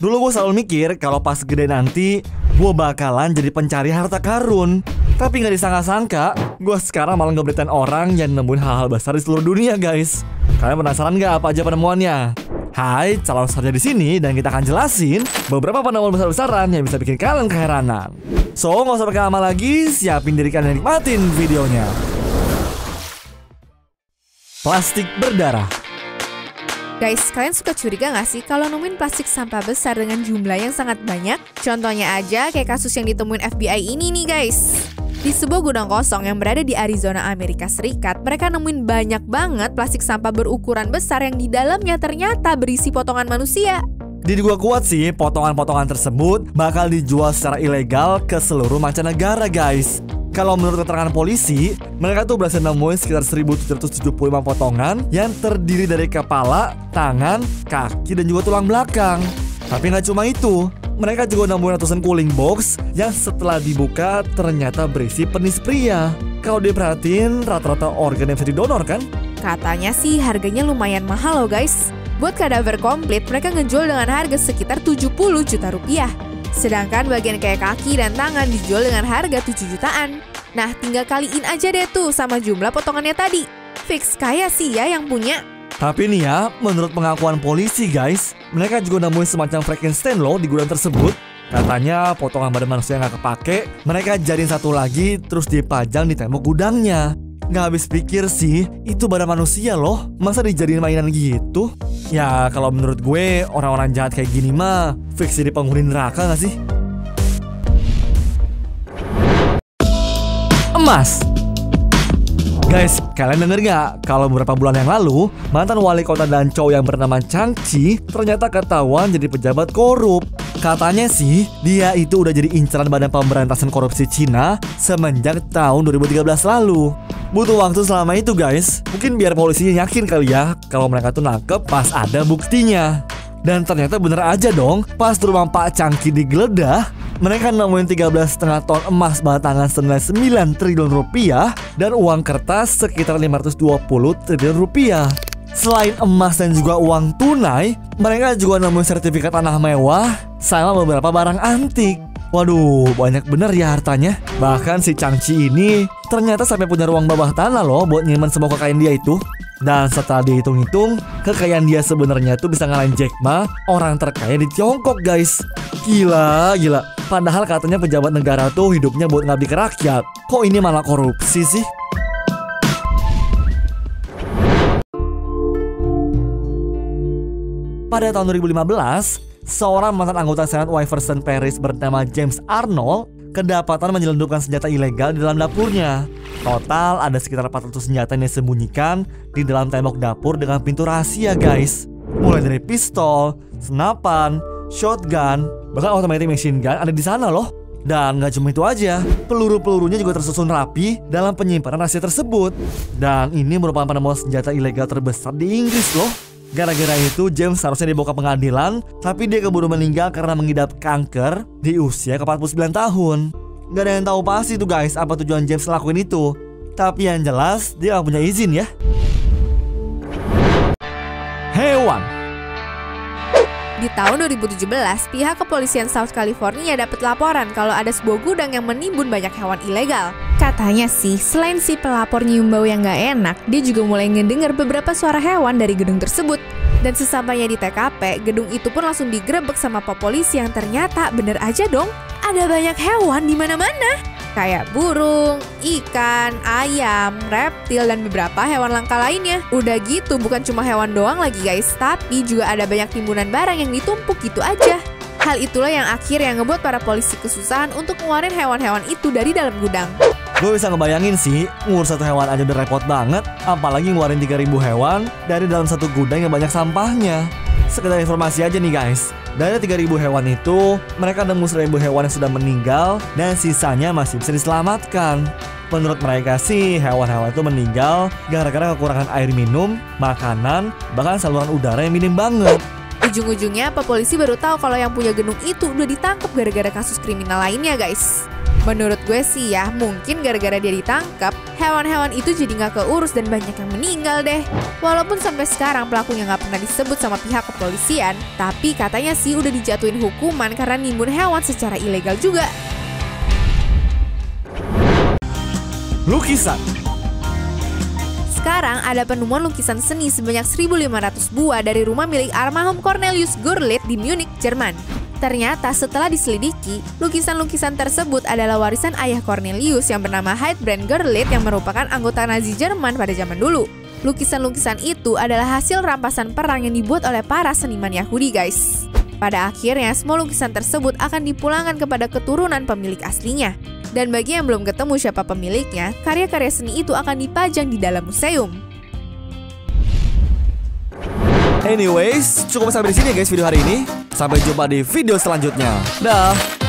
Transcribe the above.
Dulu gue selalu mikir kalau pas gede nanti gue bakalan jadi pencari harta karun. Tapi nggak disangka-sangka, gue sekarang malah ngeberitain orang yang nemuin hal-hal besar di seluruh dunia guys. Kalian penasaran nggak apa aja penemuannya? Hai, calon sarja di sini dan kita akan jelasin beberapa penemuan besar-besaran yang bisa bikin kalian keheranan. So, nggak usah pakai lama lagi, siapin diri kalian nikmatin videonya. Plastik berdarah. Guys, kalian suka curiga gak sih kalau nemuin plastik sampah besar dengan jumlah yang sangat banyak? Contohnya aja kayak kasus yang ditemuin FBI ini nih guys. Di sebuah gudang kosong yang berada di Arizona, Amerika Serikat, mereka nemuin banyak banget plastik sampah berukuran besar yang di dalamnya ternyata berisi potongan manusia. Jadi gua kuat sih potongan-potongan tersebut bakal dijual secara ilegal ke seluruh mancanegara guys. Kalau menurut keterangan polisi, mereka tuh berhasil nemuin sekitar 1775 potongan yang terdiri dari kepala, tangan, kaki, dan juga tulang belakang. Tapi nggak cuma itu, mereka juga nemuin ratusan cooling box yang setelah dibuka ternyata berisi penis pria. Kalau diperhatiin, rata-rata organ yang bisa didonor kan? Katanya sih harganya lumayan mahal loh guys. Buat kadaver komplit, mereka ngejual dengan harga sekitar 70 juta rupiah. Sedangkan bagian kayak kaki dan tangan dijual dengan harga 7 jutaan. Nah, tinggal kaliin aja deh tuh sama jumlah potongannya tadi. Fix kaya sih ya yang punya. Tapi nih ya, menurut pengakuan polisi guys, mereka juga nemuin semacam Frankenstein loh di gudang tersebut. Katanya potongan badan manusia nggak kepake, mereka jadiin satu lagi terus dipajang di tembok gudangnya. Nggak habis pikir sih, itu badan manusia loh. Masa dijadiin mainan gitu? Ya kalau menurut gue orang-orang jahat kayak gini mah fix jadi penghuni neraka gak sih? Emas Guys, kalian denger gak? Kalau beberapa bulan yang lalu, mantan wali kota dan cowok yang bernama Chang Chi ternyata ketahuan jadi pejabat korup. Katanya sih, dia itu udah jadi incaran Badan Pemberantasan Korupsi Cina semenjak tahun 2013 lalu. Butuh waktu selama itu guys. Mungkin biar polisinya yakin kali ya kalau mereka tuh nangkep pas ada buktinya. Dan ternyata bener aja dong, pas rumah Pak Cangki digeledah, mereka nemuin 13,5 ton emas batangan senilai 9 triliun rupiah dan uang kertas sekitar 520 triliun rupiah. Selain emas dan juga uang tunai, mereka juga nemuin sertifikat tanah mewah sama beberapa barang antik. Waduh, banyak bener ya hartanya. Bahkan si Changchi ini ternyata sampai punya ruang bawah tanah loh buat nyimpan semua kekayaan dia itu. Dan setelah dihitung-hitung, kekayaan dia sebenarnya tuh bisa ngalahin Jack Ma, orang terkaya di Tiongkok guys. Gila, gila. Padahal katanya pejabat negara tuh hidupnya buat ngabdi ke rakyat. Kok ini malah korupsi sih? Pada tahun 2015, seorang mantan anggota Senat Wyverson Paris bernama James Arnold kedapatan menyelundupkan senjata ilegal di dalam dapurnya. Total ada sekitar 400 senjata yang disembunyikan di dalam tembok dapur dengan pintu rahasia guys. Mulai dari pistol, senapan, shotgun, bahkan automatic machine gun ada di sana loh. Dan nggak cuma itu aja, peluru-pelurunya juga tersusun rapi dalam penyimpanan rahasia tersebut. Dan ini merupakan penemuan senjata ilegal terbesar di Inggris loh. Gara-gara itu James seharusnya dibawa ke pengadilan Tapi dia keburu meninggal karena mengidap kanker di usia ke-49 tahun. Gak ada yang tahu pasti tuh guys apa tujuan James lakuin itu. Tapi yang jelas dia gak punya izin ya. Hewan. Di tahun 2017, pihak kepolisian South California dapat laporan kalau ada sebuah gudang yang menimbun banyak hewan ilegal. Katanya sih, selain si pelapor nyium bau yang gak enak, dia juga mulai ngedengar beberapa suara hewan dari gedung tersebut. Dan sesampainya di TKP, gedung itu pun langsung digerebek sama pak polisi yang ternyata bener aja dong, ada banyak hewan di mana-mana. Kayak burung, ikan, ayam, reptil, dan beberapa hewan langka lainnya. Udah gitu, bukan cuma hewan doang lagi guys, tapi juga ada banyak timbunan barang yang ditumpuk gitu aja. Hal itulah yang akhirnya ngebuat para polisi kesusahan untuk ngeluarin hewan-hewan itu dari dalam gudang. Gue bisa ngebayangin sih, ngurus satu hewan aja udah repot banget, apalagi ngeluarin 3000 hewan dari dalam satu gudang yang banyak sampahnya. Sekedar informasi aja nih guys, dari 3000 hewan itu, mereka nemu 1000 hewan yang sudah meninggal dan sisanya masih bisa diselamatkan. Menurut mereka sih, hewan-hewan itu meninggal gara-gara kekurangan air minum, makanan, bahkan saluran udara yang minim banget. Ujung-ujungnya, apa polisi baru tahu kalau yang punya gedung itu udah ditangkap gara-gara kasus kriminal lainnya, guys. Menurut gue sih ya, mungkin gara-gara dia ditangkap, hewan-hewan itu jadi nggak keurus dan banyak yang meninggal deh. Walaupun sampai sekarang pelakunya nggak pernah disebut sama pihak kepolisian, tapi katanya sih udah dijatuhin hukuman karena nimbun hewan secara ilegal juga. Lukisan Sekarang ada penemuan lukisan seni sebanyak 1.500 buah dari rumah milik almarhum Cornelius Gurlitt di Munich, Jerman. Ternyata setelah diselidiki, lukisan-lukisan tersebut adalah warisan ayah Cornelius yang bernama Heidbrand Gurlitt yang merupakan anggota Nazi Jerman pada zaman dulu. Lukisan-lukisan itu adalah hasil rampasan perang yang dibuat oleh para seniman Yahudi, guys. Pada akhirnya, semua lukisan tersebut akan dipulangkan kepada keturunan pemilik aslinya. Dan bagi yang belum ketemu siapa pemiliknya, karya-karya seni itu akan dipajang di dalam museum. Anyways, cukup sampai di sini guys video hari ini. Sampai jumpa di video selanjutnya. Dah.